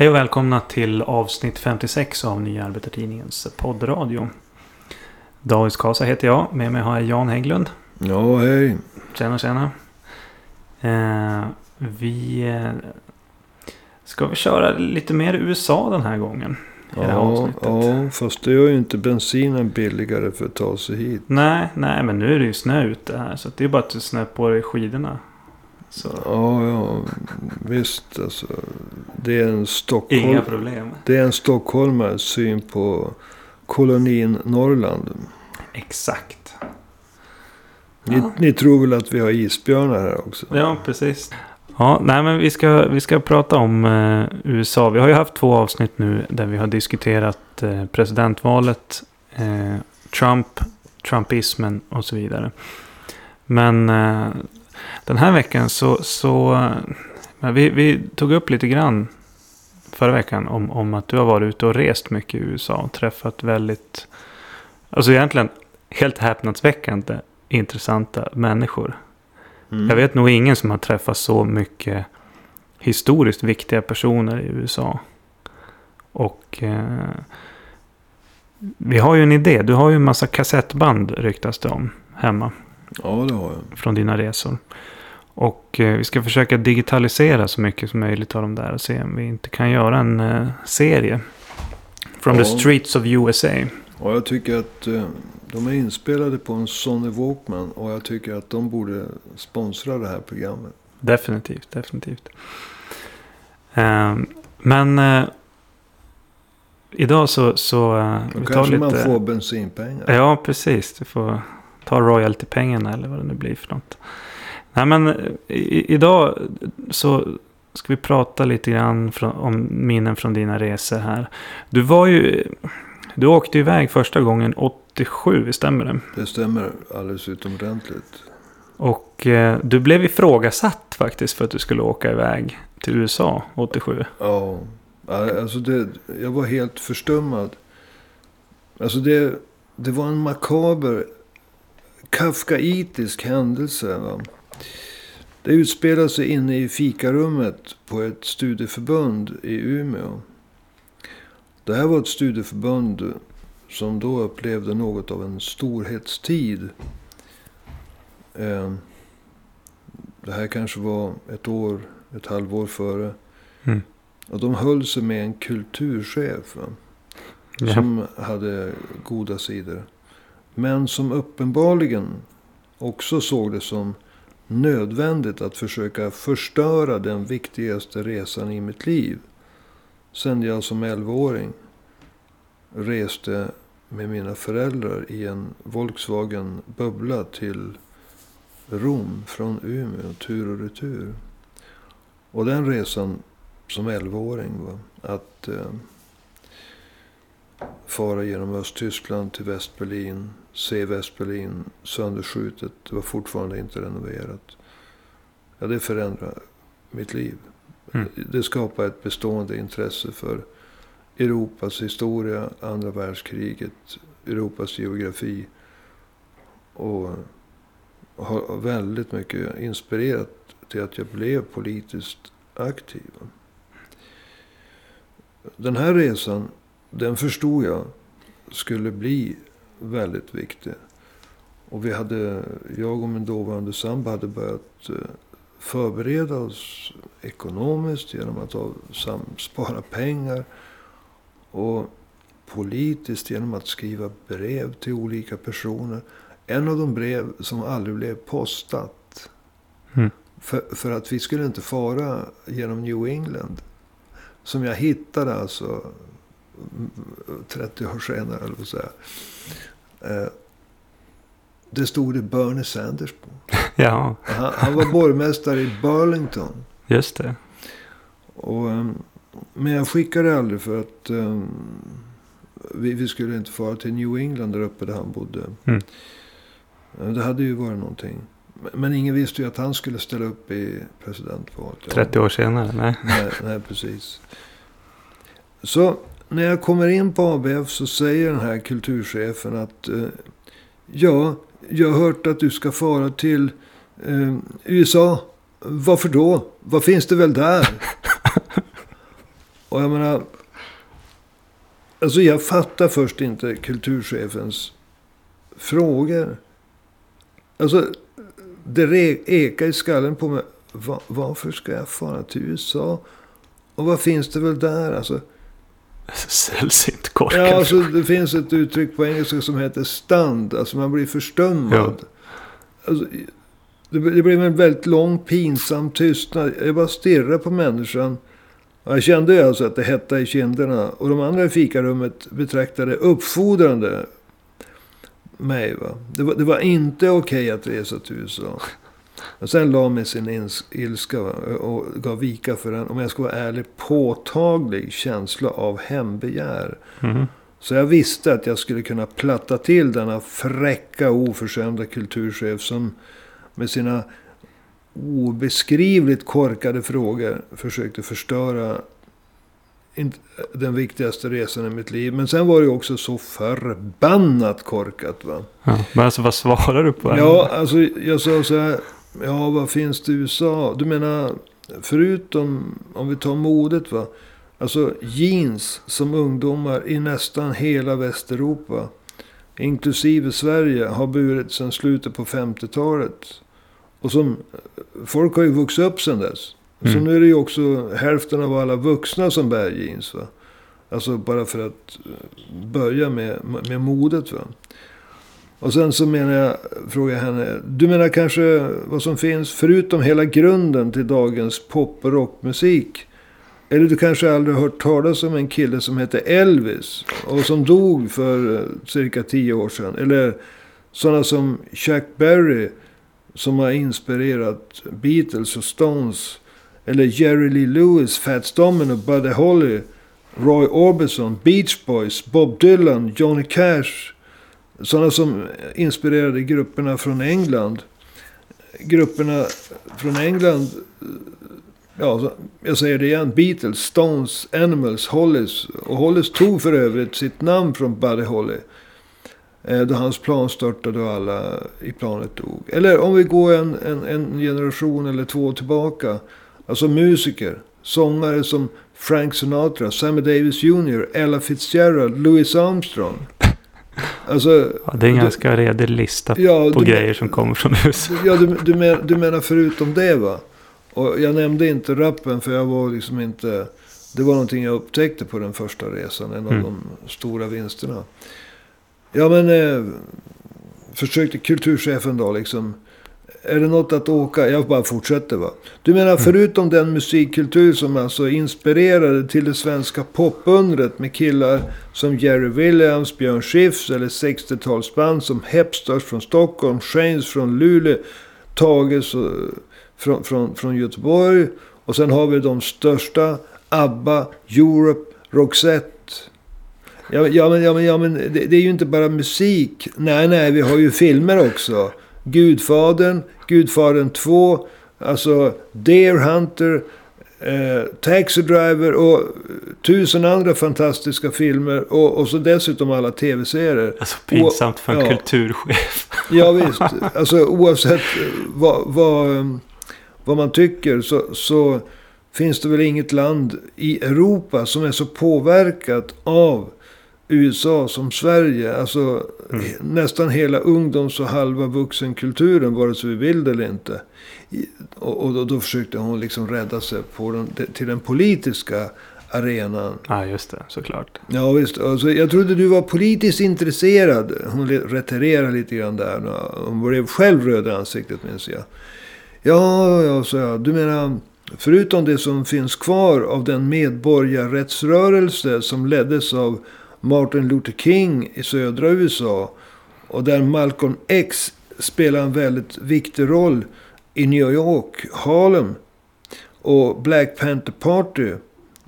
Hej och välkomna till avsnitt 56 av Nya Arbetartidningens poddradio. David Kasa heter jag. Med mig har jag Jan Hägglund. Ja, hej. Tjena, tjena. Eh, vi eh, ska vi köra lite mer USA den här gången. I det här Ja, avsnittet. ja, fast det gör ju inte bensinen billigare för att ta sig hit. Nej, nej, men nu är det ju snö ute här. Så det är bara att snö på dig skidorna. Så Ja, ja, visst alltså. Det är en, inga Stockholm, problem. det är en stockholmares syn på kolonin Norrland. Exakt. Ni, Ja. ni tror väl att vi har isbjörnar här också? Ja, precis. Ja, nej men vi ska, vi ska prata om eh, USA. Vi har ju haft två avsnitt nu där vi har diskuterat eh, presidentvalet, eh, Trump, Trumpismen och så vidare. Men eh, den här veckan så, så vi, vi tog upp lite grann förra veckan om, om att du har varit ute och rest mycket i USA och träffat väldigt, alltså egentligen helt häpnadsväckande intressanta människor. Mm. Jag vet nog ingen som har träffat så mycket historiskt viktiga personer i USA. Och eh, vi har ju en idé. Du har ju en massa kassettband ryktas det om hemma Ja, det har jag. från dina resor. Och eh, vi ska försöka digitalisera så mycket som möjligt av dem där och se om vi inte kan göra en eh, serie. From the Ja. streets of USA. Och jag tycker att eh, de är inspelade på en Sony Walkman. Och jag tycker att de borde sponsra det här programmet. Definitivt, definitivt. Ehm, men eh, idag så... så eh, Då kanske lite... man får bensinpengar. Ja, precis. Du får ta royaltypengarna eller vad det nu blir för något. Nej, men eh, i, idag så ska vi prata lite grann från, om minnen från dina resor här. Du var ju... Du åkte iväg första gången 87, stämmer det? Det stämmer alldeles utomordentligt. Och eh, du blev ifrågasatt faktiskt för att du skulle åka iväg till USA 87. Ja, ja, alltså det, jag var helt förstummad. Alltså det, det var en makaber, kafkaitisk händelse. Va? Det utspelade sig inne i fikarummet på ett studieförbund i Umeå. Det här var ett studieförbund som då upplevde något av en storhetstid. Eh, Det här kanske var ett år, ett halvår före. Mm. Och de höll sig med en kulturchef. Va? Ja. Som hade goda sidor. Men som uppenbarligen också såg det som nödvändigt att försöka förstöra den viktigaste resan i mitt liv. Sen jag som 11-åring reste med mina föräldrar i en Volkswagen Bubbla till Rom från Umeå tur och retur. Och den resan som 11-åring var att eh, fara genom Östtyskland till Västberlin, se Västberlin sönderskjutet. Det var fortfarande inte renoverat. Ja, det förändrade mitt liv. Mm. Det skapade ett bestående intresse för Europas historia, andra världskriget, Europas geografi. Och har väldigt mycket inspirerat till att jag blev politiskt aktiv. Den här resan, den förstod jag skulle bli väldigt viktig. Och vi hade, jag och min dåvarande sambo hade börjat eh, förbereda oss ekonomiskt genom att sam, spara pengar. Och politiskt genom att skriva brev till olika personer. En av de brev som aldrig blev postat. Mm. För, för att vi skulle inte fara genom New England. Som jag hittade alltså mm, 30 år senare, eller vad säga. Eh, det stod det Bernie Sanders på. ja, Han, han var borgmästare i Burlington. just det. Och, ehm, men jag skickade aldrig för att ehm, vi, vi skulle inte fara till New England där uppe där han bodde. Mm. Eh, Det hade ju varit någonting. Men- ingen visste ju att han skulle ställa upp i presidentvalet. Ja. 30 år senare, nej. Nej, nej, precis. Så när jag kommer in på ABF så säger den här kulturchefen att eh, ja, jag har hört att du ska fara till eh, USA. Varför då? Vad finns det väl där? Och jag menar... Alltså jag fattar först inte kulturchefens frågor. Alltså, det ekar i skallen på mig. Va, varför ska jag fara till USA? Och vad finns det väl där? Alltså, Sällsynt korkad. ja, alltså, det finns ett uttryck på engelska som heter stand. Alltså man blir förstummad. Alltså, det, det blev en väldigt lång pinsam tystnad. Jag bara stirrade på människan. Jag kände ju alltså att det hettade i kinderna. Och de andra i fikarummet betraktade uppfordrande mig. Va? Det, var, det var inte okej att resa till USA. Och sen la mig sin ilska och gav vika för en, om jag ska vara ärlig, påtaglig känsla av hembegär. Mhm. Så jag visste att jag skulle kunna platta till denna fräcka, oförskämda kulturchef som med sina obeskrivligt korkade frågor försökte förstöra den viktigaste resan i mitt liv. Men sen var det också så förbannat korkat. va. Ja. Men alltså vad svarar du på? Ja, alltså jag sa så här. Ja, vad finns det i USA? Du menar, förutom om vi tar modet va. Alltså jeans som ungdomar i nästan hela Västeuropa. Inklusive Sverige har burit sedan slutet på 50-talet. Och som, folk har ju vuxit upp sedan dess. Så Mm. nu är det ju också hälften av alla vuxna som bär jeans. Va? Alltså bara för att börja med, med modet. Va? Och sen så menar jag, frågar jag henne. Du menar kanske vad som finns förutom hela grunden till dagens pop och rockmusik. Eller du kanske aldrig har hört talas om en kille som heter Elvis. Och som dog för eh, cirka tio år sedan. Eller sådana som Chuck Berry. Som har inspirerat Beatles och Stones. Eller Jerry Lee Lewis, Fats Domino, Buddy Holly. Roy Orbison, Beach Boys, Bob Dylan, Johnny Cash. Sådana som inspirerade grupperna från England. Grupperna från England. Ja, jag säger det igen. Beatles, Stones, Animals, Hollies. Och Hollies tog för övrigt sitt namn från Buddy Holly. Eh, då hans plan störtade och alla i planet dog. Eller om vi går en, en, en generation eller två tillbaka. Alltså musiker. Sångare som Frank Sinatra, Sammy Davis Jr., Ella Fitzgerald, Louis Armstrong. Alltså, Ja, det är en du- ganska redig lista ja, på grejer som kommer från USA. Ja, du, du, men, du menar förutom det va? Och jag nämnde inte rappen för jag var liksom inte... Det var någonting jag upptäckte på den första resan. En av Mm. de stora vinsterna. Ja men... Eh, försökte kulturchefen då liksom. Är det något att åka? Jag bara fortsätter va. Du menar förutom den musikkultur som alltså inspirerade till det svenska popundret med killar som Jerry Williams, Björn Skifs eller 60-talsband som Hepstars från Stockholm, Shanes från Luleå, Tages och, från, från, från Göteborg. Och sen har vi de största, ABBA, Europe, Roxette. Ja, ja, men, ja, men, ja, men det, det är ju inte bara musik. Nej, nej, vi har ju filmer också. Gudfadern, Gudfadern 2, alltså Deer Hunter, eh, Taxi Driver och tusen andra fantastiska filmer. Och, och så dessutom alla tv-serier. Alltså pinsamt för en Ja. kulturchef. Ja visst, alltså oavsett vad, vad, vad man tycker så, så finns det väl inget land i Europa som är så påverkat av USA som Sverige. Alltså Mm. nästan hela ungdoms och halva vuxenkulturen, vare sig vi vill det eller inte. Och, och då, då försökte hon liksom rädda sig på den, till den politiska arenan. Ja, just det. Såklart. Ja visst, alltså, jag trodde du var politiskt intresserad. Hon retirerade lite grann där. Hon blev själv röd i ansiktet minns jag. Ja, ja, sa jag. Du menar, förutom det som finns kvar av den medborgarrättsrörelse som leddes av Martin Luther King i södra USA. Och där Malcolm X spelar en väldigt viktig roll i New York, Harlem. Och Black Panther Party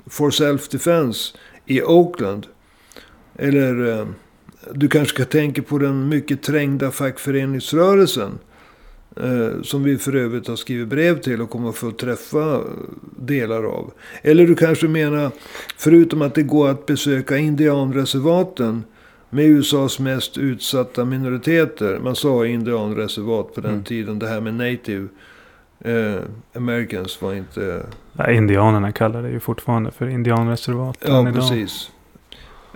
for Self-Defense i Oakland. Eller eh, du kanske ska tänka på den mycket trängda fackföreningsrörelsen. Eh, som vi för övrigt har skrivit brev till och kommer att få träffa delar av. Eller du kanske menar, förutom att det går att besöka indianreservaten med USAs mest utsatta minoriteter. Man sa indianreservat på den Mm. tiden, det här med native. Eh, Americans var inte... Ja, indianerna kallar det ju fortfarande för indianreservat. Ja, än idag.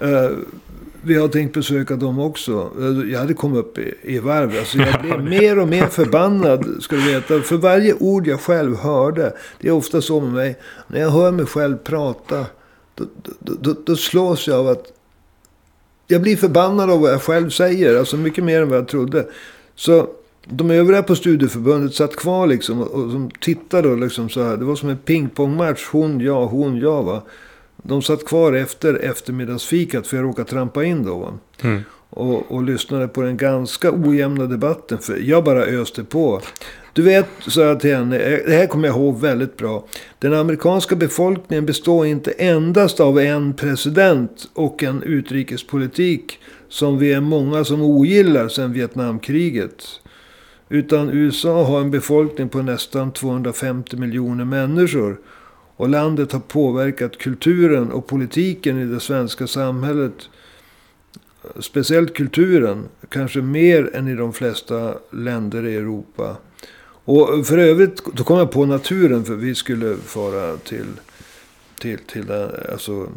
Eh, vi har tänkt besöka dem också. Eh, Jag hade kommit upp i, i varv. Alltså jag blev mer och mer förbannad, ska du veta. För varje ord jag själv hörde. Det är ofta så med mig. När jag hör mig själv prata. Då, då, då, då slås jag av att... Jag blir förbannad av vad jag själv säger. Alltså mycket mer än vad jag trodde. Så de övriga på studieförbundet satt kvar liksom. Och, och som tittade och liksom så här. Det var som en pingpongmatch. Hon, ja, hon, ja va. De satt kvar efter eftermiddagsfikat för jag råkade trampa in då. Mm. Och, och lyssnade på den ganska ojämna debatten. För jag bara öste på. Du vet, sa jag till henne, eh, det här kommer jag ihåg väldigt bra. Den amerikanska befolkningen består inte endast av en president och en utrikespolitik som vi är många som ogillar sedan Vietnamkriget. Utan USA har en befolkning på nästan 250 miljoner människor. Och landet har påverkat kulturen och politiken i det svenska samhället. Speciellt kulturen, kanske mer än i de flesta länder i Europa. Och för övrigt, då kom jag på naturen för vi skulle fara till, till, till alltså,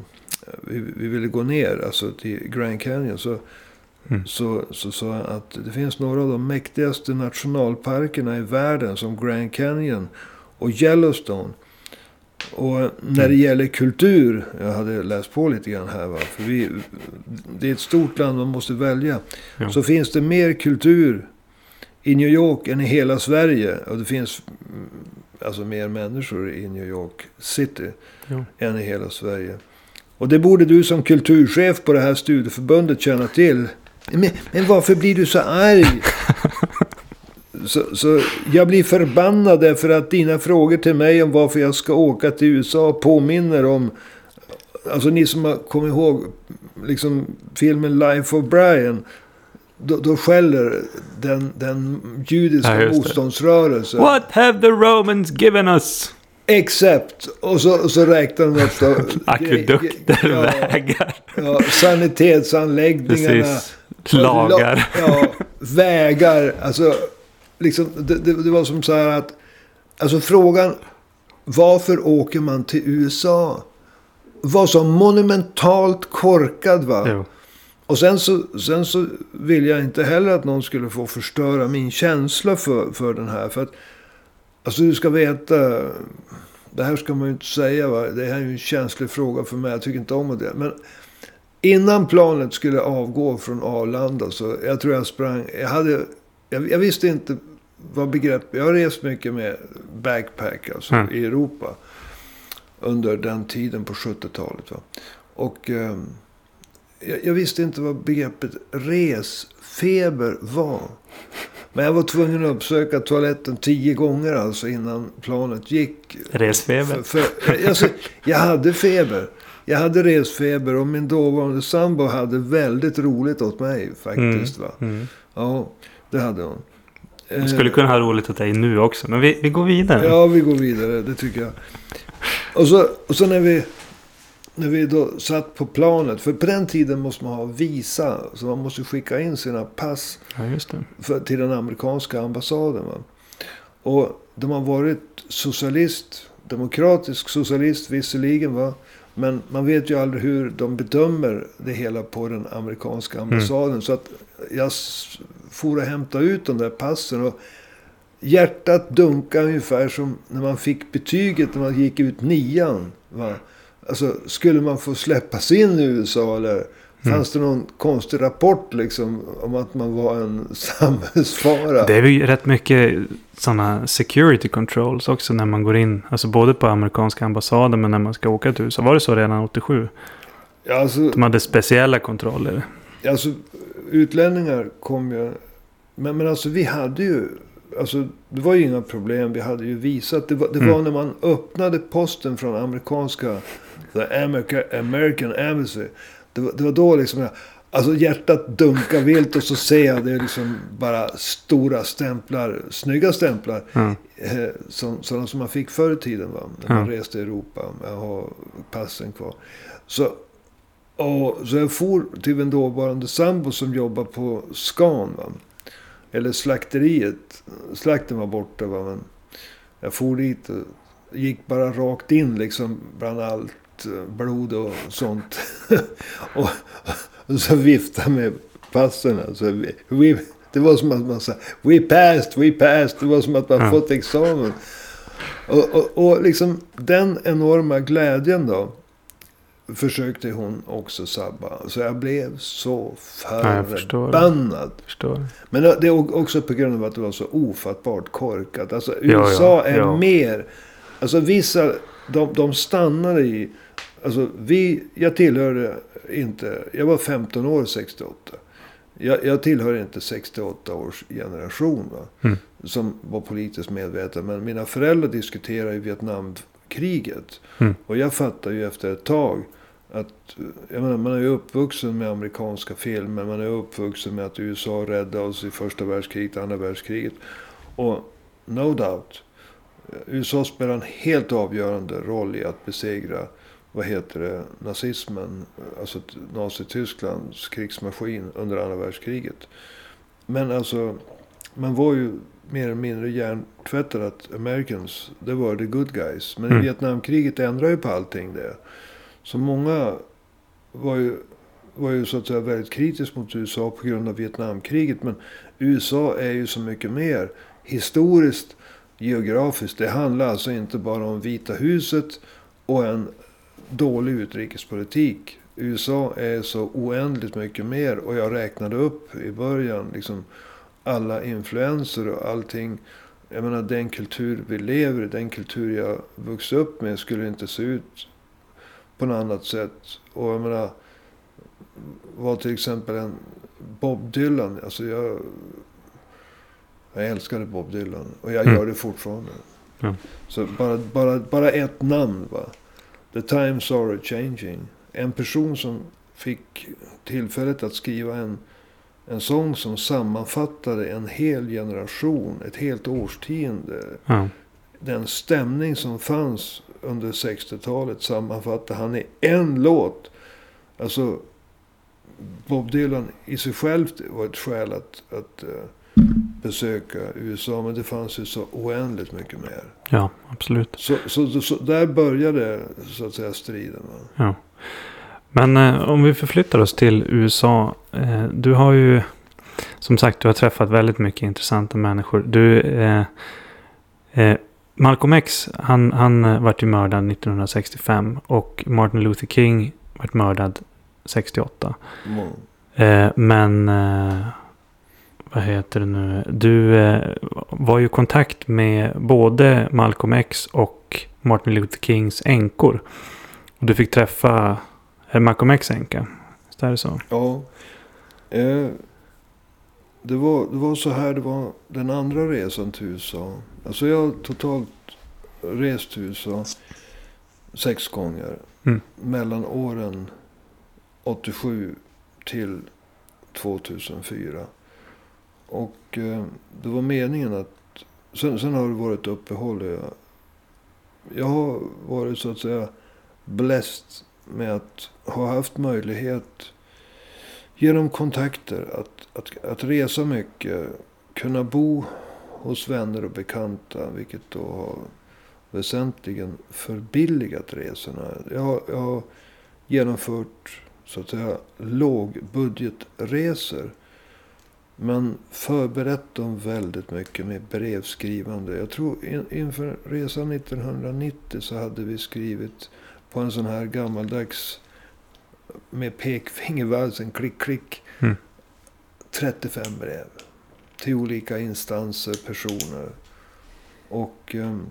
vi, vi ville gå ner, alltså till Grand Canyon. Så, Mm. så, så sa jag att det finns några av de mäktigaste nationalparkerna i världen som Grand Canyon och Yellowstone. Och när det gäller kultur, jag hade läst på lite grann här va, för vi, det är ett stort land man måste välja. Ja. Så finns det mer kultur i New York än i hela Sverige. Och det finns mm, alltså mer människor i New York City Ja. än i hela Sverige. Och det borde du som kulturchef på det här studieförbundet känna till. Men, men varför blir du så arg? Så, så jag blir förbannad därför att dina frågor till mig om varför jag ska åka till USA påminner om... Alltså ni som har kommit ihåg liksom, filmen Life of Brian. Då, då skäller den, den judiska Ja, motståndsrörelsen. What have the Romans given us? Except. Och så, och så räknar de upp. Akvedukter, Ja, vägar. Ja, sanitetsanläggningarna. Precis. Lagar. Ja, vägar. Alltså, liksom, det, det, det var som så här att... Alltså frågan... Varför åker man till USA? Var så monumentalt korkad va? Jo. Och sen så, sen så vill jag inte heller att någon skulle få förstöra min känsla för, för den här. För att, alltså du ska veta, det här ska man ju inte säga va. Det här är ju en känslig fråga för mig, jag tycker inte om det. Men innan planet skulle avgå från Arlanda så, jag tror jag sprang, jag hade, jag, jag visste inte vad begrepp, jag har rest mycket med backpack alltså Mm. i Europa. Under den tiden på 70-talet va. Och... ehm, jag, jag visste inte vad begreppet resfeber var. Men jag var tvungen att uppsöka toaletten tio gånger alltså innan planet gick. Resfeber. För, för, alltså, jag hade feber. Jag hade resfeber och min dåvarande sambo hade väldigt roligt åt mig faktiskt. Va? Mm. Ja, det hade hon. Vi skulle kunna ha roligt åt dig nu också. Men vi, vi går vidare. Ja, vi går vidare. Det tycker jag. Och så, och så när vi... När vi då satt på planet. För på den tiden måste man ha visa. Så man måste skicka in sina pass Ja, för, till den amerikanska ambassaden. Va? Och de har varit socialist. Demokratisk socialist visserligen. Va? Men man vet ju aldrig hur de bedömer det hela på den amerikanska ambassaden. Så att jag for och hämtade ut de där passen. Och hjärtat dunkade ungefär som när man fick betyget när man gick ut nian. Va? Alltså, skulle man få släppas in i USA eller fanns det någon konstig rapport liksom om att man var en samhällsfara? Det är ju rätt mycket sådana security controls också när man går in. Alltså både på amerikanska ambassaden men när man ska åka till USA. Var det så redan 87? Ja, alltså, De hade speciella kontroller. alltså, utlänningar kom ju... Men, men alltså vi hade ju... Alltså, det var ju inga problem. Vi hade ju visat. Det var, det Mm. var när man öppnade posten från amerikanska... The America, American Embassy. Det var, det var då liksom jag... Alltså hjärtat dunkade vilt och så ser jag det är liksom bara stora stämplar. Snygga stämplar. Eh, som, sådana som man fick förr i tiden va? när man Ja. reste i Europa. Jag har passen kvar. Så, och, så jag for till min dåvarande sambo som jobbar på Scan. Va? Eller slakteriet. Slakten var borta. Va? Men, Jag for dit och gick bara rakt in liksom bland allt blod och sånt. och, och så viftade med passen. Alltså, vi, vi, det var som att man sa We passed, we passed. Det var som att man Ja. fått examen. Och, och, och liksom den enorma glädjen då. Försökte hon också sabba. Så jag blev så Ja, förbannad. Förstår. Men det är också på grund av att det var så ofattbart korkat. Alltså Ja, USA ja, är ja. mer... Alltså vissa, de, de stannade i... Alltså vi, jag tillhörde inte... Jag var 15 år 68. Jag, jag tillhör inte 68 års generation. Mm. Som var politiskt medveten. Men mina föräldrar diskuterade ju Vietnamkriget. Mm. Och jag fattar ju efter ett tag att jag menar, man är ju uppvuxen med amerikanska filmer. Man är uppvuxen med att USA räddade oss i första världskriget, andra världskriget. Och no doubt. USA spelar en helt avgörande roll i att besegra, vad heter det, nazismen. Alltså Nazitysklands krigsmaskin under andra världskriget. Men alltså, man var ju mer eller mindre hjärntvättad att Americans, det var the good guys. Men Mm. i Vietnamkriget ändrade ju på allting det. Så många var ju, var ju så att säga väldigt kritiskt mot USA på grund av Vietnamkriget. Men USA är ju så mycket mer historiskt, geografiskt. Det handlar alltså inte bara om Vita huset och en dålig utrikespolitik. USA är så oändligt mycket mer. Och jag räknade upp i början liksom alla influenser och allting. Jag menar den kultur vi lever i, den kultur jag vuxit upp med skulle inte se ut på något annat sätt. Och jag menar, var till exempel en Bob Dylan. Alltså jag, jag älskade Bob Dylan. Och jag Mm. gör det fortfarande. Ja. Så bara, bara, bara ett namn va. The times are changing. En person som fick tillfället att skriva en, en sång som sammanfattade en hel generation, ett helt årtionde. Ja. Den stämning som fanns under 60-talet sammanfattade han i en låt. Alltså, Bob Dylan i sig själv var ett skäl att, att eh, besöka USA. Men det fanns ju så oändligt mycket mer. ja, absolut. Så, så, så där började så att säga striden. Va? Ja. Men eh, om vi förflyttar oss till USA. Eh, du har ju som sagt du har träffat väldigt mycket intressanta människor. Du, eh, eh, Malcolm X han, han eh, vart ju mördad 1965 och Martin Luther King vart mördad 68. Må- Eh, men vad heter det nu? Du eh, var ju i kontakt med både Malcolm X och Martin Luther Kings änkor. Och du fick träffa Malcolm X änka. Visst är det så? Ja. Eh, det, var, det var så här, det var den andra resan till USA. Alltså jag har totalt rest till USA sex gånger. Mm. Mellan åren 87 till 2004. Och eh, det var meningen att... Sen, sen har det varit uppehåll. Jag, jag har varit så att säga blessed med att ha haft möjlighet genom kontakter att, att, att resa mycket. Kunna bo hos vänner och bekanta. Vilket då har väsentligen förbilligat resorna. Jag, har- jag har genomfört så att säga lågbudgetresor. Men förberett dem väldigt mycket med brevskrivande. Jag tror in, inför resan 1990 så hade vi skrivit på en sån här gammaldags med pekfingervalsen, klick, klick. Mm. 35 brev. Till olika instanser, personer. Och ehm,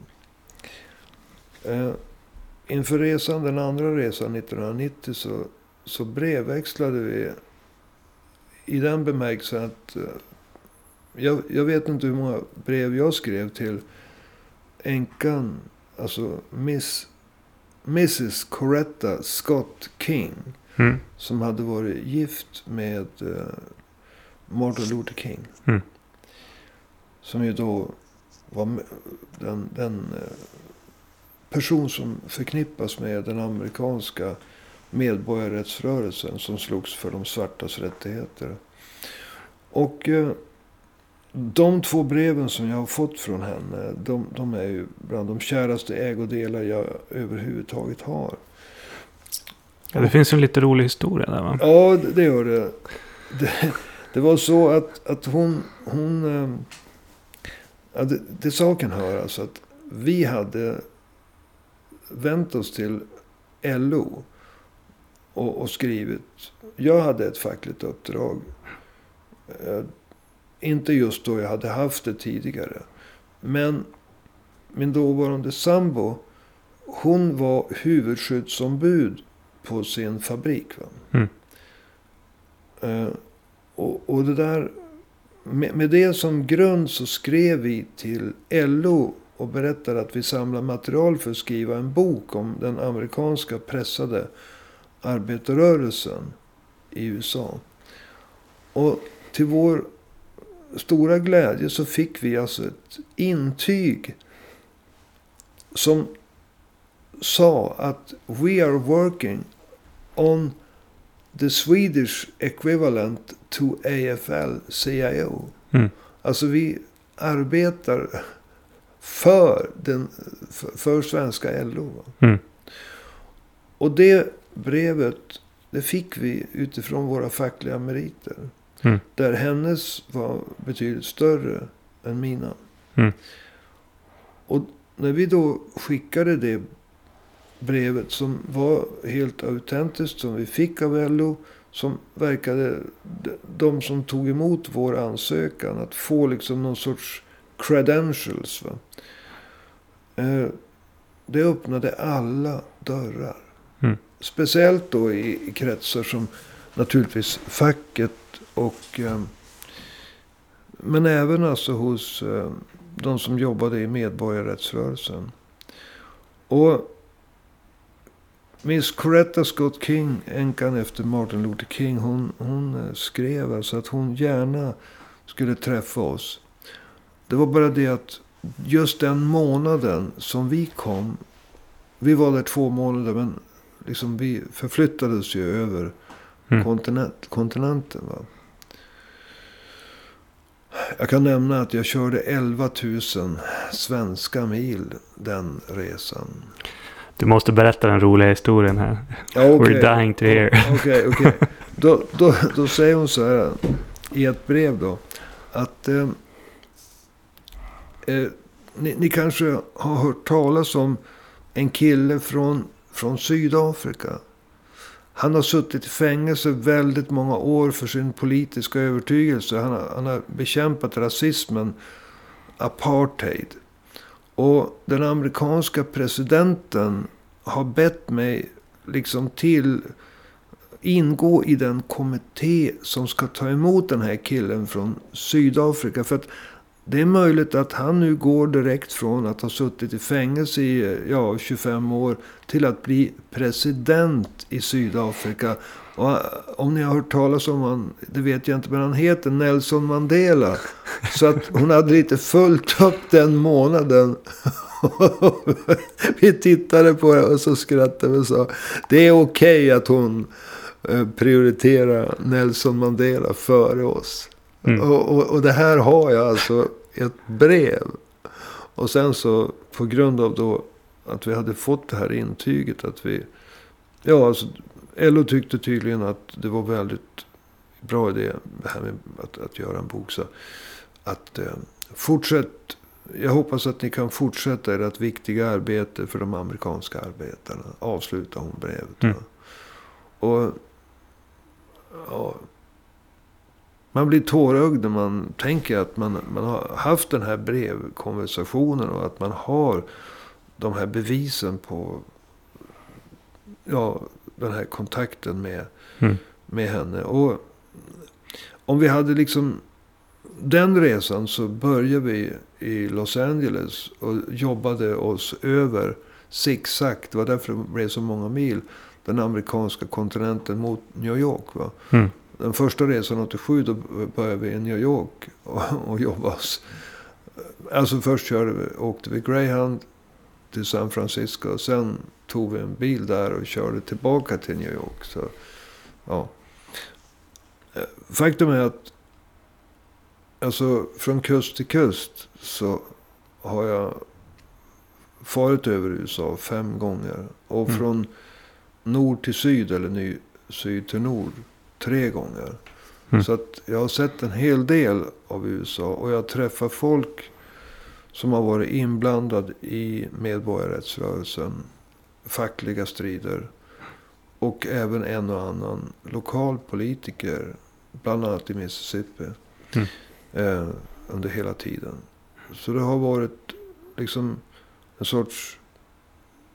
eh, inför resan, den andra resan 1990 så, så brevväxlade vi i den bemärkelsen att eh, jag, jag vet inte hur många brev jag skrev till änkan, alltså Miss, Mrs Coretta Scott King. Mm. Som hade varit gift med eh, Martin Luther King. Mm. Som ju då var den, den eh, person som förknippas med den amerikanska medborgarrättsrörelsen som slogs för de svartas rättigheter. Och eh, de två breven som jag har fått från henne. De, de är ju bland de käraste ägodelar jag överhuvudtaget har. Ja, det finns en lite rolig historia där va? Ja, det, det gör det. det. Det var så att, att hon... hon ehm, ja, det, det saken hör alltså att vi hade vänt oss till LO och, och skrivit. Jag hade ett fackligt uppdrag. Eh, inte just då jag hade haft det tidigare. Men min dåvarande sambo. Hon var huvudskyddsombud på sin fabrik. Mm. Eh, och, och det där, med, med det som grund så skrev vi till LO och berättade att vi samlar material för att skriva en bok om den amerikanska pressade arbetarrörelsen i USA. Och till vår stora glädje så fick vi alltså ett intyg som sa att we are working on the Swedish equivalent to AFL-CIO. Mm. Alltså vi arbetar för, den, för, för svenska LO. Mm. Och det brevet, det fick vi utifrån våra fackliga meriter. Mm. Där hennes var betydligt större än mina. Mm. Och när vi då skickade det brevet som var helt autentiskt. Som vi fick av LO. Som verkade, de som tog emot vår ansökan, att få liksom någon sorts credentials. Va? Eh, det öppnade alla dörrar. Speciellt då i, i kretsar som naturligtvis facket och eh, men även alltså hos eh, de som jobbade i medborgarrättsrörelsen. Och Miss Coretta Scott King, änkan efter Martin Luther King, hon, hon eh, skrev alltså att hon gärna skulle träffa oss. Det var bara det att just den månaden som vi kom. Vi var där två månader men liksom vi förflyttades ju över Mm. kontinent, kontinenten. Va? Jag kan nämna att jag körde 11 000 svenska mil den resan. Du måste berätta den roliga historien här. Ja, We're dying to hear. Okej, okej. Då, då, då säger hon så här i ett brev då. Att eh, eh, ni, ni kanske har hört talas om en kille från, från Sydafrika. Han har suttit i fängelse väldigt många år för sin politiska övertygelse. Han har, han har bekämpat rasismen, apartheid. Och den amerikanska presidenten har bett mig liksom till ingå i den kommitté som ska ta emot den här killen från Sydafrika. För att det är möjligt att han nu går direkt från att ha suttit i fängelse i ja, 25 år till att bli president i Sydafrika. Och eh, om ni har hört talas om honom, det vet jag inte, men han heter Nelson Mandela. Så att hon hade lite fullt upp den månaden. vi tittade på det och så skrattade vi och sa, det är okej okay att hon eh, prioriterar Nelson Mandela före oss. Mm. Och, och, och, det här har jag alltså ett brev. Och sen så på grund av då att vi hade fått det här intyget att vi... Ja, alltså LO tyckte tydligen att det var väldigt bra idé det här med att, att göra en bok. Så att eh, fortsätt. Jag hoppas att ni kan fortsätta ert viktiga arbete för de amerikanska arbetarna. Avsluta hon brevet. Mm. Och ja, man blir tårögd när man tänker att man, man har haft den här brevkonversationen och att man har de här bevisen på ja, den här kontakten med, mm. med henne. Och om vi hade liksom den resan så började vi i Los Angeles och jobbade oss över zigzag. Det var därför det blev så många mil. Den amerikanska kontinenten mot New York. Va? Mm. Den första resan 87 då började vi i New York och, och jobba oss. Alltså först körde vi, åkte vi Greyhound till San Francisco. Sen tog vi en bil där och körde tillbaka till New York. Så, ja. Faktum är att Alltså från kust till kust så har jag farit över USA fem gånger. Och Mm. från nord till syd eller ny, syd till nord tre gånger. Mm. Så att jag har sett en hel del av USA. Och jag träffar folk som har varit inblandad i medborgarrättsrörelsen. Fackliga strider. Och även en och annan lokal politiker. Bland annat i Mississippi. Mm. Eh, under hela tiden. Så det har varit liksom en sorts...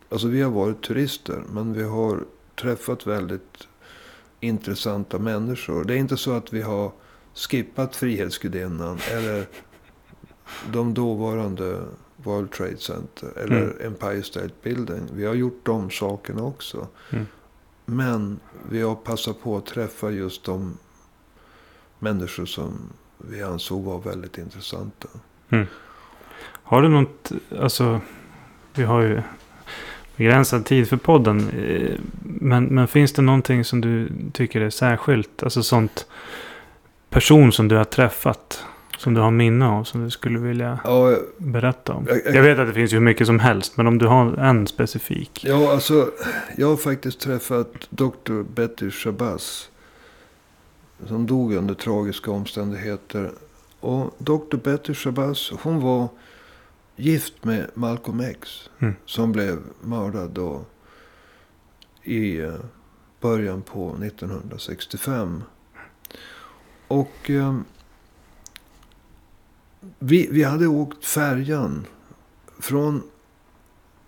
Alltså vi har varit turister. Men vi har träffat väldigt intressanta människor. Det är inte så att vi har skippat Frihetsgudinnan. Eller de dåvarande World Trade Center. Eller Mm. Empire State Building. Vi har gjort de sakerna också. Mm. Men vi har passat på att träffa just de människor som vi ansåg var väldigt intressanta. Har du något, alltså vi har ju begränsad tid för podden. eh, Men, men finns det någonting som du tycker är särskilt? Alltså sånt person som du har träffat. Som du har minne av. Som du skulle vilja Ja, berätta om. Jag- jag- Jag vet att det finns ju hur mycket som helst. Men om du har en specifik. ja, alltså jag har faktiskt träffat Dr. Betty Shabazz. Som dog under tragiska omständigheter. Och Dr. Betty Shabazz, hon var gift med Malcolm X. Mm. Som blev mördad då i eh, början på 1965. Och eh, vi, vi hade åkt färjan från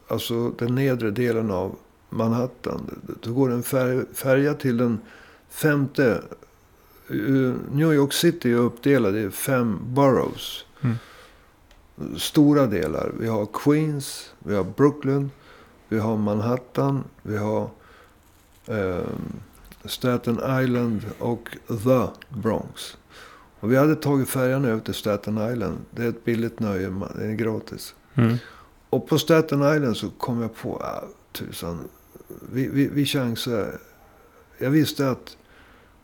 alltså den nedre delen av Manhattan. Då går en fär, färja till den femte. eh, New York City är uppdelad i fem boroughs. Mm. Stora delar. Vi har Queens, vi har Brooklyn, vi har Manhattan, vi har eh, Staten Island och The Bronx. Och vi hade tagit färjan över till Staten Island. Det är ett billigt nöje, det är gratis. Mm. Och på Staten Island så kom jag på, ah, tusan, vi, vi, vi chansar. Jag visste att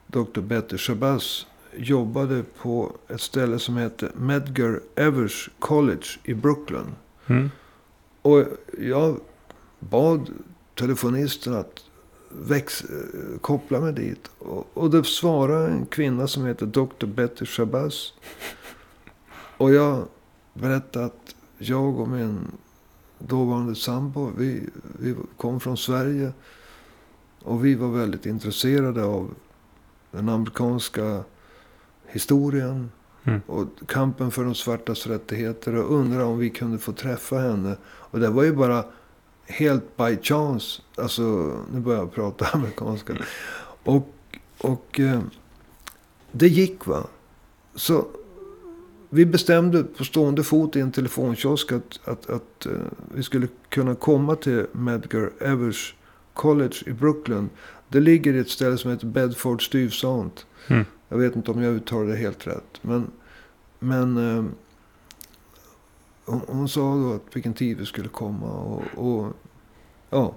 Dr. Betty Shabazz jobbade på ett ställe som heter Medgar Evers College i Brooklyn. Mm. Och jag bad telefonisten att väx, koppla mig dit. Och, och det svarade en kvinna som heter Dr. Betty Shabazz. Och jag berättade att jag och min dåvarande sambo, vi, vi kom från Sverige. Och vi var väldigt intresserade av den amerikanska historien. Mm. Och kampen för de svartas rättigheter. Och undrade om vi kunde få träffa henne. Och det var ju bara helt by chance. Alltså, nu börjar jag prata amerikanska. Och, och eh, det gick va. Så vi bestämde på stående fot i en telefonkiosk att, att, att eh, vi skulle kunna komma till Medgar Evers College i Brooklyn. Det ligger i ett ställe som heter Bedford Stuyvesant. Mm. Jag vet inte om jag uttalar det helt rätt. Men, men eh, hon, hon sa då att vilken tid vi skulle komma. Och, och ja,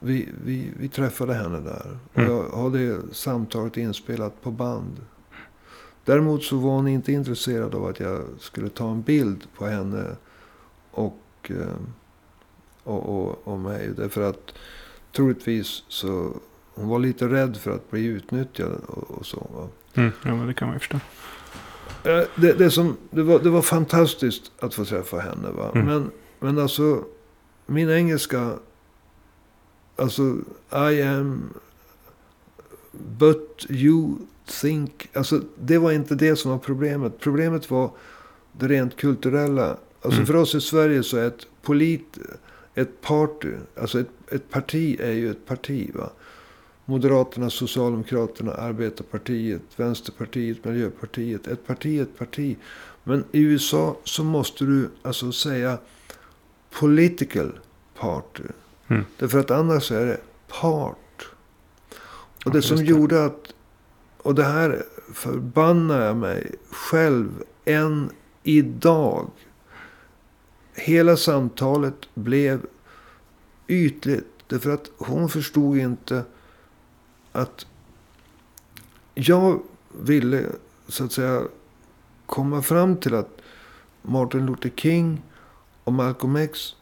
vi, vi, vi träffade henne där. Och Mm. jag har det samtalet inspelat på band. Däremot så var hon inte intresserad av att jag skulle ta en bild på henne och, eh, och, och, och mig. Därför att troligtvis så hon var lite rädd för att bli utnyttjad och, och så. Va? Mm. Ja, men det kan man ju förstå. Eh, Det, det, som, det, var, det var fantastiskt att få träffa henne. Va? Mm. Men, men alltså, min engelska... Alltså, I am... But you think... Alltså, det var inte det som var problemet. Problemet var det rent kulturella. Alltså Mm. för oss i Sverige så är ett polit... Ett party, alltså ett, ett parti är ju ett parti. va. Moderaterna, Socialdemokraterna, Arbetarpartiet, Vänsterpartiet, Miljöpartiet. Ett parti ett parti. Men i USA så måste du alltså säga political party. Mm. Därför att annars är det part. Och det Ja, som just det. gjorde att... Och det här förbannar jag mig själv än idag. Hela samtalet blev ytligt. Därför att hon förstod inte att jag ville så att säga komma fram till att Martin Luther King och Malcolm X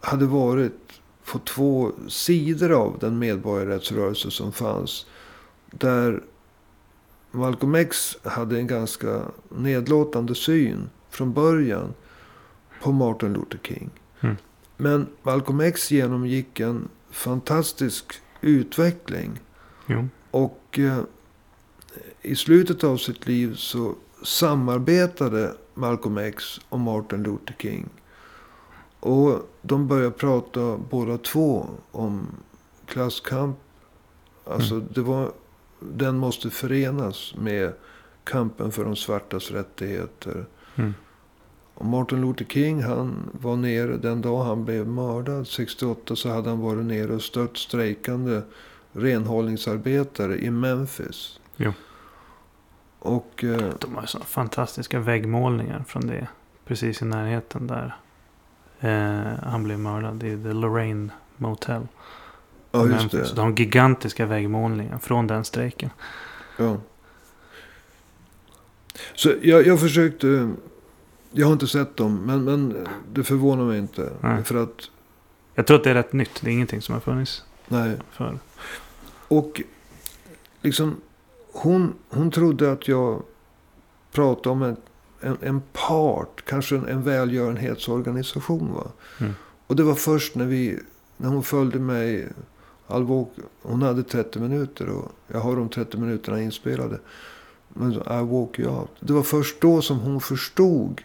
hade varit på två sidor av den medborgarrättsrörelse som fanns. Där Malcolm X hade en ganska nedlåtande syn från början på Martin Luther King. Mm. Men Malcolm X genomgick en fantastisk utveckling. Jo. Och eh, i slutet av sitt liv så samarbetade Malcolm X och Martin Luther King. Och de började prata båda två om klasskamp. Alltså Mm. det var, den måste förenas med kampen för de svartas rättigheter. Mm. Och Martin Luther King han var nere den dag han blev mördad. 68 så hade han varit nere och stött strejkande renhållningsarbetare i Memphis. Jo. Och eh, De har ju sådana fantastiska väggmålningar från det. Precis i närheten där eh, han blev mördad. Det är The Lorraine Motel. ja, just Memphis. det. De har gigantiska väggmålningar från den strejken. Ja. Så jag, jag försökte... Jag har inte sett dem, men, men det förvånar mig inte. Nej. För att, Jag tror att det är rätt nytt. Det är ingenting som har funnits nej. förr. Och liksom, hon, hon trodde att jag pratade om en, en, en part, kanske en, en välgörenhetsorganisation. Va? Mm. Och det var först när, vi, när hon följde mig. Walk, hon hade 30 minuter och jag har de 30 minuterna inspelade. Men I walk you out. Det var först då som hon förstod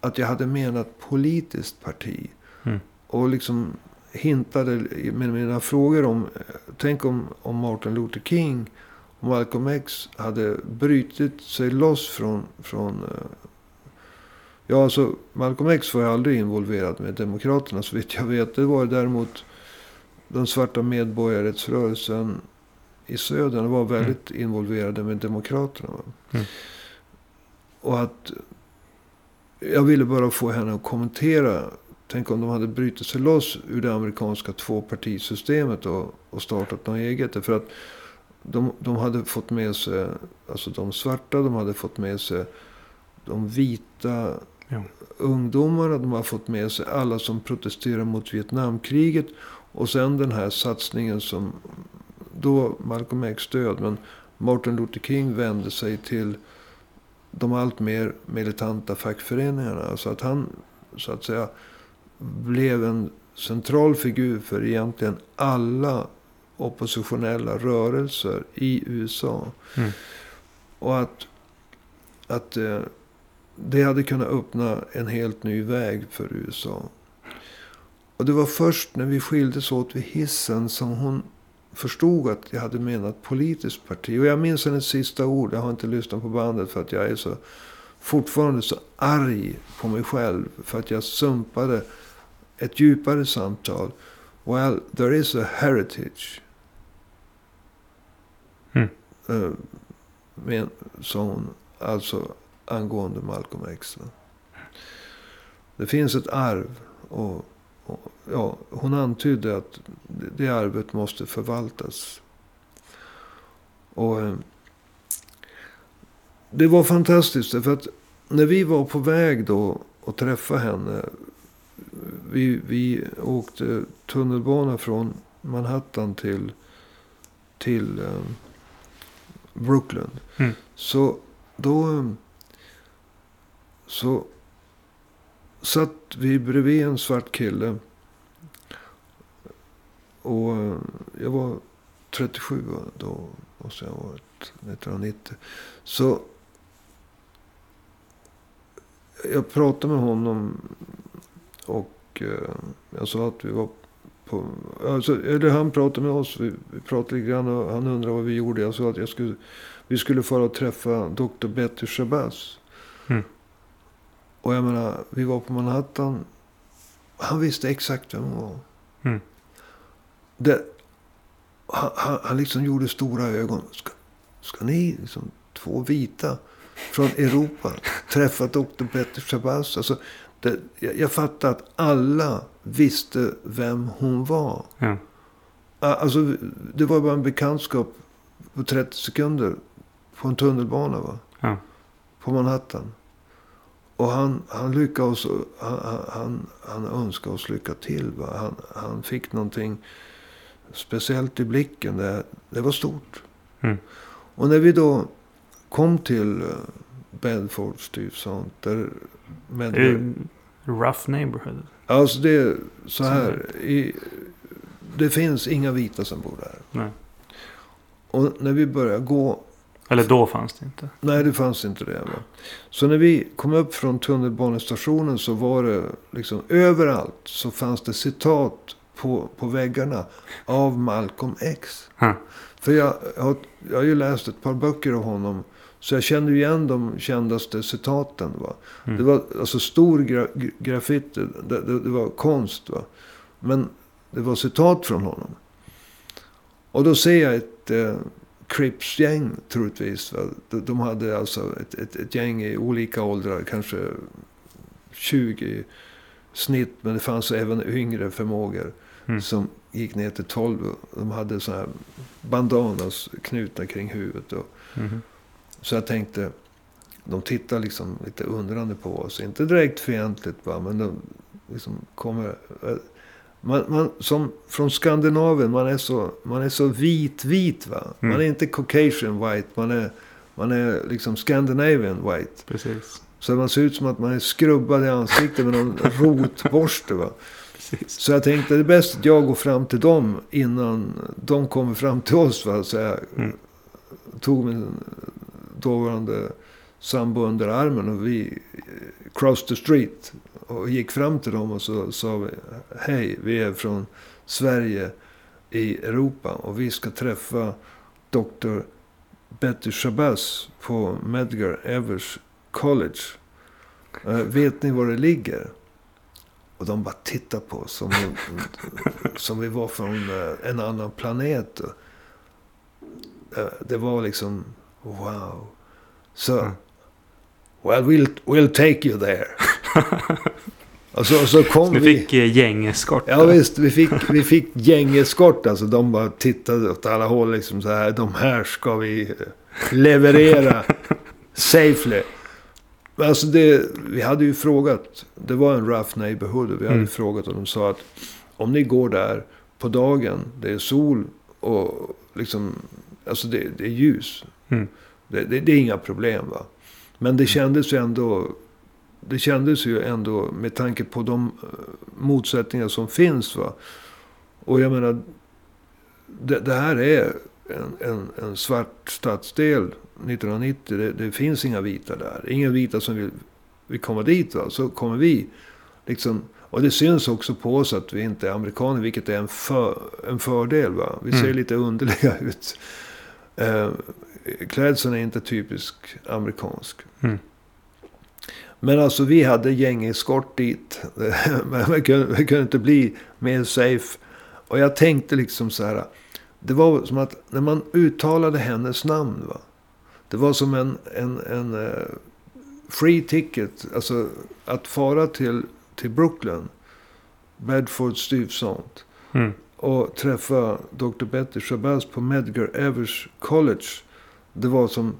att jag hade menat politiskt parti. Mm. Och liksom hintade med mina frågor om, tänk om, om Martin Luther King och Malcolm X hade brutit sig loss från, från eh, Ja, alltså Malcolm X var ju aldrig involverad med Demokraterna så vitt jag vet. Det var däremot den svarta medborgarrättsrörelsen i södern var väldigt involverade med Demokraterna. Mm. Och att jag ville bara få henne att kommentera. Tänk om de hade brutit sig loss ur det amerikanska tvåpartisystemet och, och startat något eget. För att de, de hade fått med sig, alltså de svarta, de hade fått med sig de vita Ja. ungdomarna. De har fått med sig alla som protesterar mot Vietnamkriget. Och sen den här satsningen som då Malcolm X död. Men Martin Luther King vände sig till de allt mer militanta fackföreningarna. Alltså att han så att säga blev en central figur för egentligen alla oppositionella rörelser i USA. Mm. Och att, att eh, det hade kunnat öppna en helt ny väg för USA. Och det var först när vi skildes åt vid hissen som hon förstod att jag hade menat politiskt parti. Och jag minns hennes sista ord. Jag har inte lyssnat på bandet för att jag är så fortfarande så arg på mig själv. För att jag sumpade ett djupare samtal. Well, there is a heritage. Mm. Eh, men, sa hon. Alltså angående Malcolm X. Det finns ett arv. Och, och, ja, hon antydde att det, det arvet måste förvaltas. Och eh, det var fantastiskt. För att när vi var på väg då att träffa henne. Vi, vi åkte tunnelbana från Manhattan till, till eh, Brooklyn. Mm. Så då så satt vi bredvid en svart kille. Och eh, jag var 37 va, då. Måste jag ha varit 1990. Så jag pratade med honom. Och eh, jag sa att vi var på... Alltså, eller han pratade med oss. Vi, pratade lite grann och han undrade vad vi gjorde. Jag sa att jag skulle, vi skulle fara och träffa Dr. Betty Shabazz. Mm. Och jag menar, vi var på Manhattan. Han visste exakt vem hon var. Mm. Det, han, han, han liksom gjorde stora ögon. Ska, ska ni, liksom, två vita från Europa, träffa Dr. Betty Shabazz? Alltså, det, jag, jag fattar att alla visste vem hon var. Ja. Alltså, det var bara en bekantskap på 30 sekunder på en tunnelbana. Va? Ja. på Manhattan. Och han, han lyckade oss, han, han, han önskade oss lycka till. Va? Han, han fick någonting speciellt i blicken. Det, det var stort. Mm. Och när vi då kom till eh, Bedford Stuyvesant. Där med, Det är rough neighborhood. Alltså det är så här. I, det finns inga vita som bor där. Nej. Och när vi började gå. Eller då fanns det inte. Nej, det fanns inte det. Va? Så när vi kom upp från tunnelbanestationen så var det liksom överallt så fanns det citat på, på väggarna av Malcolm X. Huh. För jag, jag, har, jag har ju läst ett par böcker av honom. Så jag kände igen de kändaste citaten. Va? Mm. Det var alltså stor gra, gra- graffiti. Det, det, det var konst. Va? Men det var citat från honom. Och då ser jag ett eh, Crips-gäng troligtvis. Va? De, de hade alltså ett, ett, ett gäng i olika åldrar. Kanske 20 snitt. Men det fanns även yngre förmågor. Mm. Som gick ner till 12. De hade sådana här bandanas knutna kring huvudet. Och, Mhm. Så jag tänkte, de tittar liksom lite undrande på oss. Inte direkt fientligt va, men de liksom kommer... eh, Man, man, som från Skandinavien, man är så, man är så vit, vit va. Man Mm. är inte Caucasian white, man är, man är liksom Scandinavian white. Precis. Så man ser ut som att man är skrubbad i ansiktet med någon rotborste va. Precis. Så jag tänkte det är bäst att jag går fram till dem innan de kommer fram till oss. Va? Så jag Mm. tog min dåvarande sambo under armen och vi eh, crossed the street. Och gick fram till dem och så sa vi hej, vi är från Sverige i Europa. Och vi ska träffa Dr. Betty Shabazz på Medgar Evers College. Eh, Vet ni var det ligger? Och de bara tittade på oss som, som vi var från eh, en annan planet. Det var liksom, wow. Så, Mm. well we'll, we'll take you there. och så, och så kom Så vi. fick eh, gängeskort. Ja visst, vi fick, vi fick gängeskort. Alltså de bara tittade åt alla håll liksom så här. De här ska vi eh, leverera safely. Alltså det, vi hade ju frågat. Det var en rough neighborhood. Vi hade Mm. frågat och de sa att om ni går där på dagen. Det är sol och liksom. Alltså det, det är ljus. Mm. Det, det, det är inga problem va. Men det kändes ju ändå. Det kändes ju ändå med tanke på de eh, motsättningar som finns. va. Och jag menar. Det, här är en, en, en svart stadsdel 1990. Det, finns inga vita där. Ingen vita som vill, vill komma dit. Va? Så kommer vi. Liksom, och det syns också på oss att vi inte är amerikaner. Vilket är en, för, en fördel. Va? Vi ser Mm. lite underliga ut. Eh, klädseln är inte typisk amerikansk. Mm. Men alltså vi hade gängeskort dit. Men vi kunde, vi kunde inte bli mer safe. Och jag tänkte liksom så här. Det var som att när man uttalade hennes namn. Va? Det var som en, en, en eh, free ticket. Alltså att fara till, till Brooklyn. Bedford Stuyvesant. Mm. Och träffa Dr. Betty Shabazz på Medgar Evers College. Det var som...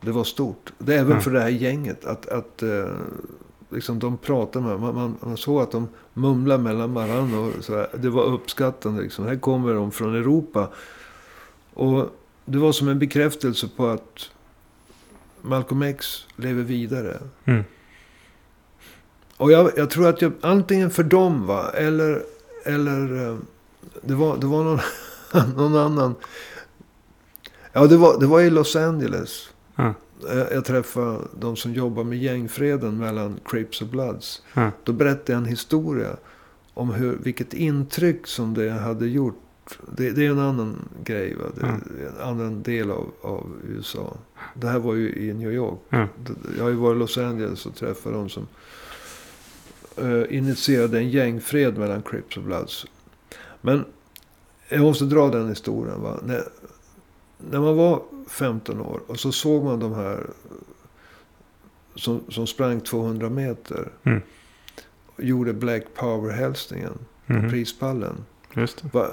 Det var stort. Det är även Mm. för det här gänget. Att, att eh, liksom de pratade med man, man, man såg att de mumlade mellan varandra. Och så här. Det var uppskattande. Liksom. Här kommer de från Europa. Och det var som en bekräftelse på att Malcolm X lever vidare. Mm. Och jag, jag tror att jag, antingen för dem va, eller, eller eh, det var, det var någon, någon annan. Ja, det var, det var i Los Angeles. Ja. Eh, Jag träffade de som jobbar med gängfreden mellan Crips och Bloods. Ja. Då berättade jag en historia om hur, vilket intryck som det hade gjort. Det, det är en annan grej. Va? Det är en annan del av, av USA. Det här var ju i New York. Ja. Jag har ju varit i Los Angeles och träffat de som eh, initierade en gängfred mellan Crips och Bloods. Men jag måste dra den historien. Va? När, när man var 15 år och så såg man de här som, som sprang 200 meter. Mm. Gjorde Black Power-hälsningen på Mhm. prispallen. Va,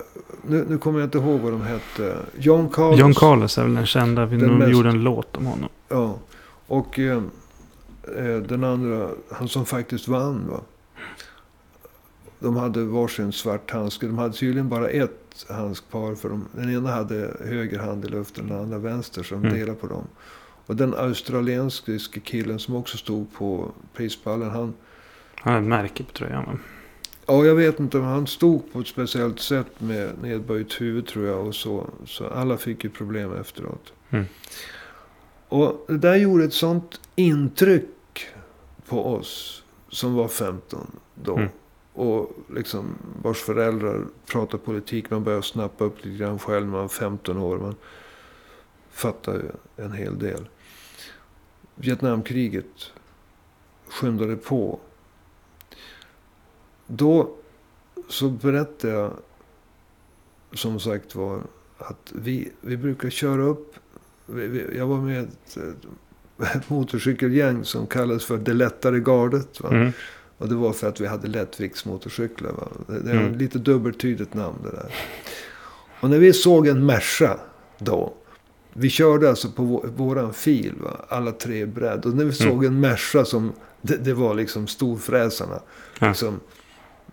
nu, nu kommer jag inte ihåg vad de hette. John Carlos. John Carlos är väl den kända. Vi Den mest- gjorde en låt om honom. Ja. Och eh, eh, den andra, han som faktiskt vann. Va? De hade varsin svart handske. De hade tydligen bara ett handskpar. För de, den ena hade höger hand i luften, den andra vänster. Så de Mm. delade på dem. Och den australiensiske killen som också stod på prispallen. Han, Han har ett märke på tröjan. va? ja, jag vet inte. men Han stod på ett speciellt sätt med nedböjt huvud tror jag. Och så, så alla fick ju problem efteråt. Mm. Och det där gjorde ett sånt intryck på oss som var 15 då. Mm. Och liksom vars föräldrar pratar politik. Man börjar snappa upp lite grann själv när man är 15 år. Man fattar ju en hel del. Vietnamkriget skyndade på. Då så berättade jag som sagt var att vi, vi brukar köra upp. Vi, vi, jag var med ett, ett, ett motorcykelgäng som kallades för Det lättare gardet. Va? Mm. Och det var för att vi hade lättviktsmotorcyklar. Va? Det, är Mm. lite dubbeltydigt namn det där. Och när vi såg en Merca då. Vi körde alltså på vår, våran fil, va? alla tre bredd. Och när vi såg Mm. en Merca som, det, det var liksom storfräsarna. Ja. Liksom,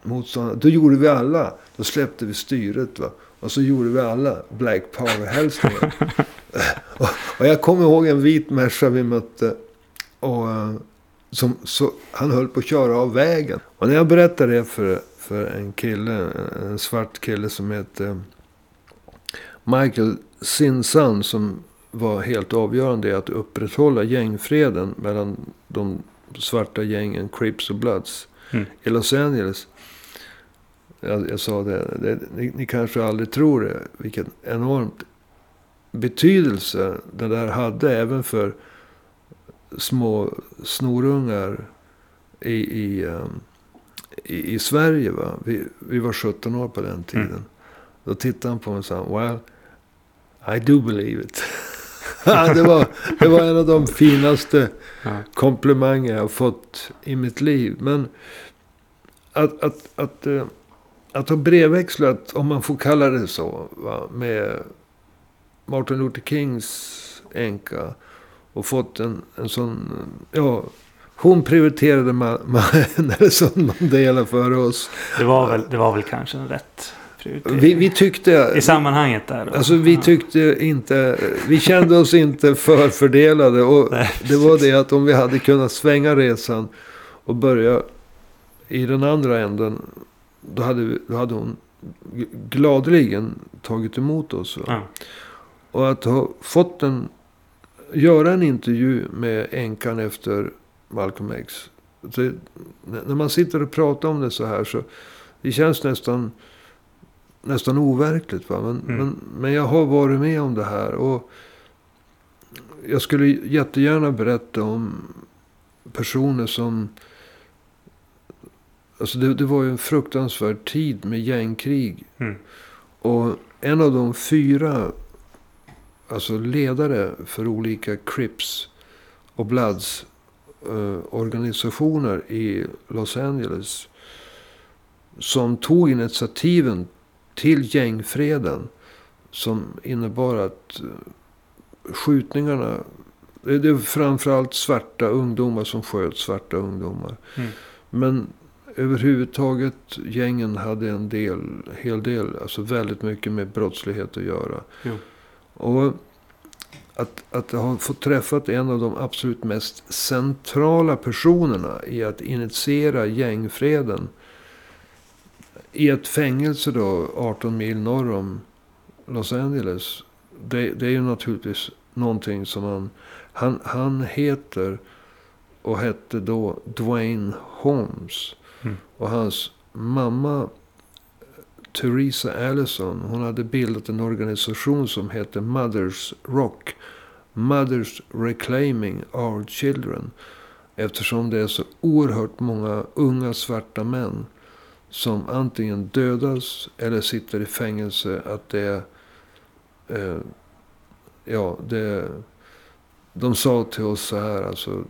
motståndare. Då gjorde vi alla, då släppte vi styret. Va? Och så gjorde vi alla Black Power-hälsningar. och, och jag kommer ihåg en vit Merca vi mötte. Och, eh, som, så, han höll på att köra av vägen. Och när jag berättade det för, för en kille, en svart kille som hette Michael Sinsan. Som var helt avgörande i att upprätthålla gängfreden mellan de svarta gängen Crips och Bloods Mm. i Los Angeles. Jag, jag sa det, det ni, ni kanske aldrig tror det, vilken enormt betydelse det där hade även för små snorungar i, i, um, i, i Sverige. Va? Vi, vi var 17 år på den tiden. Mm. Då tittade han på mig och sa, well, I do believe it. Det, var, det var en av de finaste komplimanger jag har fått i mitt liv. Men att, att, att, eh, att ha brevväxlat, om man får kalla det så, va, med Martin Luther Kings änka. Och fått en, en sån, ja, hon prioriterade Ma- Ma- Nelson Mandela före oss. Det, var väl, det var väl kanske en rätt. Vi, vi tyckte... I sammanhanget där då. Alltså vi tyckte inte, vi kände oss inte förfördelade. Och Nej, det var det att om vi hade kunnat svänga resan och börja i den andra änden. Då hade, då hade hon gladeligen tagit emot oss. Ja. Och att ha fått en, göra en intervju med änkan efter Malcolm X. Det, när man sitter och pratar om det så här så det känns nästan, nästan overkligt. Va? Men, Mm. men, men jag har varit med om det här. Och jag skulle jättegärna berätta om personer som... Alltså det, det var ju en fruktansvärd tid med gängkrig. Mm. Och en av de fyra alltså ledare för olika Crips och Bloods eh, organisationer i Los Angeles. Som tog initiativen till gängfreden. Som innebar att eh, skjutningarna. Det det är framförallt svarta ungdomar som sköt svarta ungdomar. Mm. Men överhuvudtaget gängen hade en del, hel del, alltså väldigt mycket med brottslighet att göra. Jo. Och att, att ha fått träffat en av de absolut mest centrala personerna i att initiera gängfreden. I ett fängelse då, 18 mil norr om Los Angeles. Det, det är ju naturligtvis någonting som han... Han, han heter och hette då Dwayne Holmes. Mm. Och hans mamma Theresa Allison. Hon hade bildat en organisation som hette Mothers Rock. Mothers Reclaiming Our Children. Eftersom det är så oerhört många unga svarta män. Som antingen dödas eller sitter i fängelse. Att det är... Eh, ja, det... De sa till oss så här alltså.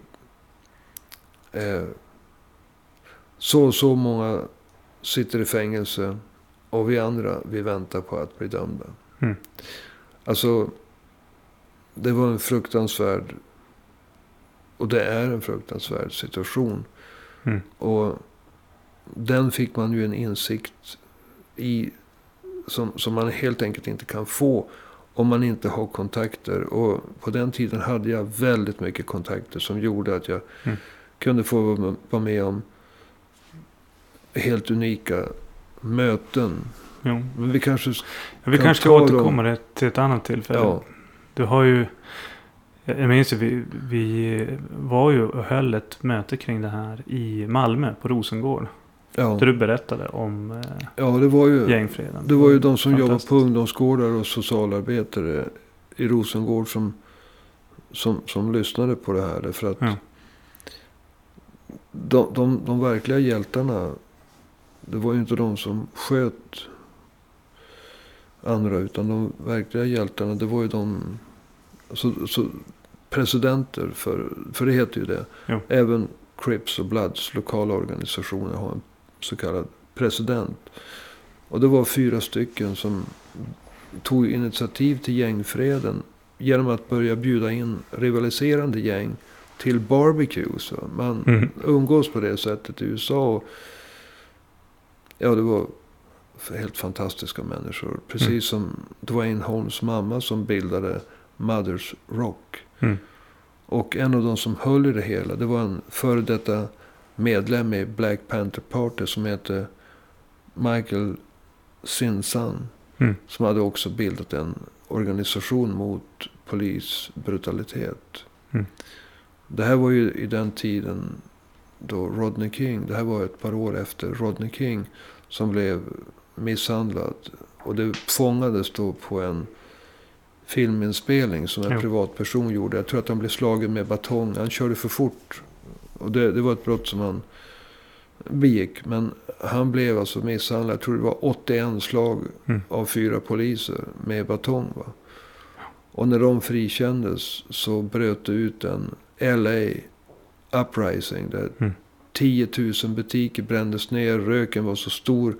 Eh, så och så många sitter i fängelse. Och vi andra, vi väntar på att bli dömda. Mm. Alltså, det var en fruktansvärd Och det är en fruktansvärd situation. Mm. Och den fick man ju en insikt i som, som man helt enkelt inte kan få om man inte har kontakter. Och på den tiden hade jag väldigt mycket kontakter som gjorde att jag Mm. kunde få vara- vara med om helt unika möten. Jo. Men vi kanske... Vi Kan kanske ska dem. återkomma det till ett annat tillfälle. Ja, Du har ju... Jag minns ju, vi, vi var ju och höll ett möte kring det här i Malmö på Rosengård. ja, Där du berättade om eh, ja, det var ju... gängfreden. Det var ju de som jobbar Fantastiskt. på ungdomsgårdar och socialarbetare i Rosengård som, som, som lyssnade på det här. Därför att Ja. de, de, de verkliga hjältarna, det var ju inte de som sköt andra. Utan de verkliga hjältarna, det var ju de så, så, presidenter. För, för det heter ju det. Jo. Även Crips och Bloods lokala organisationer har en så kallad president. Och det var fyra stycken som tog initiativ till gängfreden. Genom att börja bjuda in rivaliserande gäng till barbecues. Man Mm. umgås på det sättet i USA. Och, ja, det var helt fantastiska människor. Precis Mm. som Dwayne Holmes mamma som bildade Mothers Rock. Mm. Och en av de som höll i det hela, det var en före detta medlem i Black Panther Party som hette Michael Sinsan. Mm. Som hade också bildat en organisation mot polisbrutalitet. Mm. Det här var ju i den tiden då Rodney King, det här var ett par år efter Rodney King som blev misshandlad. Och det fångades då på en filminspelning som en Jo. privatperson gjorde. Jag tror att han blev slagen med batong. Han körde för fort. Och det, det var ett brott som han begick. Men han blev alltså misshandlad. Jag tror det var 81 slag Mm. av fyra poliser med batong. Va? Och när de frikändes så bröt det ut en LA uprising. Där Mm. 10 000 butiker brändes ner. Röken var så stor.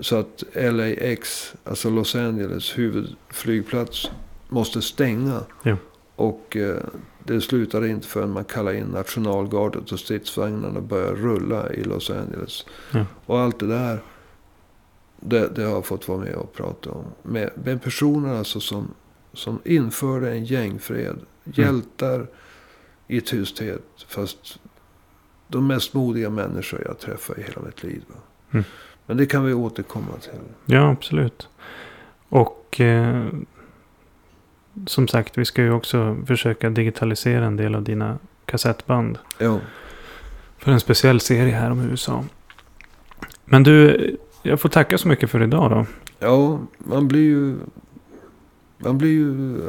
Så att LAX, alltså Los Angeles huvudflygplats, måste stänga. Jo. Och eh, det slutade inte förrän man kallade in nationalgardet och stridsvagnarna började rulla i Los Angeles. Ja. Och allt det där, det, det har jag fått vara med och prata om. Med, med personer alltså som, som införde en gängfred. Hjältar i tysthet. Fast de mest modiga människor jag träffat i hela mitt liv. Mm. Men det kan vi återkomma till. Ja, absolut. Och eh, som sagt, vi ska ju också försöka digitalisera en del av dina kassettband. Ja, För en speciell serie här om USA. Men du, jag får tacka så mycket för idag då. ja man blir ju... Man blir ju...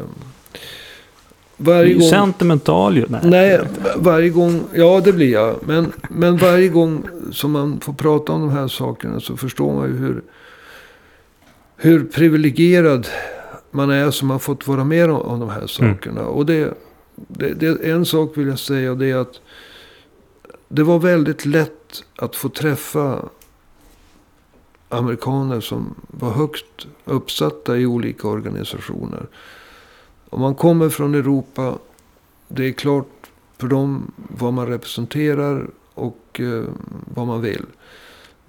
Varje gång... sentimental ju. Nej. Nej, varje gång, ja det blir jag. Men, men varje gång som man får prata om de här sakerna så förstår man ju hur, hur privilegierad man är som har fått vara med om, om de här sakerna. Och det, det, det, en sak vill jag säga och det är att det var väldigt lätt att få träffa amerikaner som var högt uppsatta i olika organisationer. Om man kommer från Europa, det är klart för dem vad man representerar och eh, vad man vill.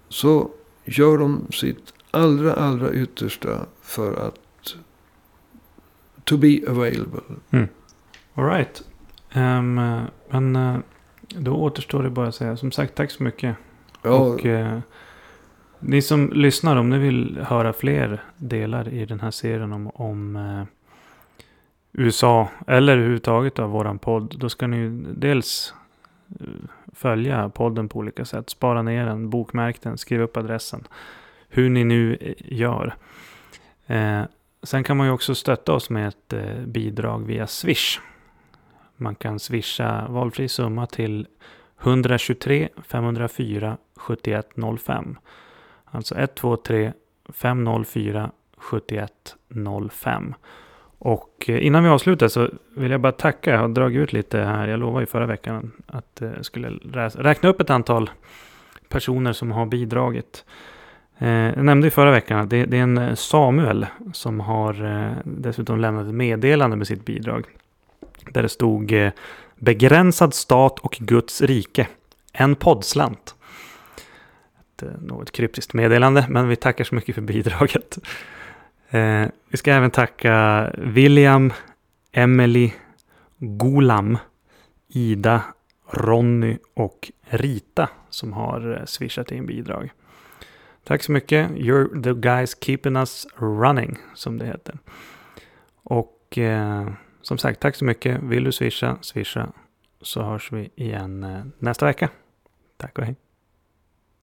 Så gör de sitt allra, allra yttersta för att to be available. All right. Eh, men eh, då återstår det bara att säga som sagt tack så mycket. Ja, Och eh, ni som lyssnar, om ni vill höra fler delar i den här serien om, om eh, USA eller överhuvudtaget av våran podd. Då ska ni ju dels eh, följa podden på olika sätt. Spara ner den, bokmärk den, skriv upp adressen. Hur ni nu eh, gör. Eh, sen kan man ju också stötta oss med ett eh, bidrag via Swish. Man kan swisha valfri summa till 123 504 7105. Alltså 123 504 7105. Och eh, innan vi avslutar så vill jag bara tacka. Jag har dragit ut lite här. Jag lovade ju förra veckan att jag skulle räkna upp ett antal personer som har bidragit. Eh, jag nämnde i förra veckan att det, är en Samuel som har dessutom lämnat ett meddelande med sitt bidrag. Där det stod Begränsad stat och Guds rike. En poddslant. Ett något kryptiskt meddelande, men vi tackar så mycket för bidraget. Eh, vi ska även tacka William, Emily, Golam, Ida, Ronny och Rita som har eh, swishat in bidrag. Tack så mycket. You're the guys keeping us running, som det heter. Och eh, som sagt, tack så mycket. Vill du swisha, swisha. Så hörs vi igen eh, nästa vecka. Tack och hej.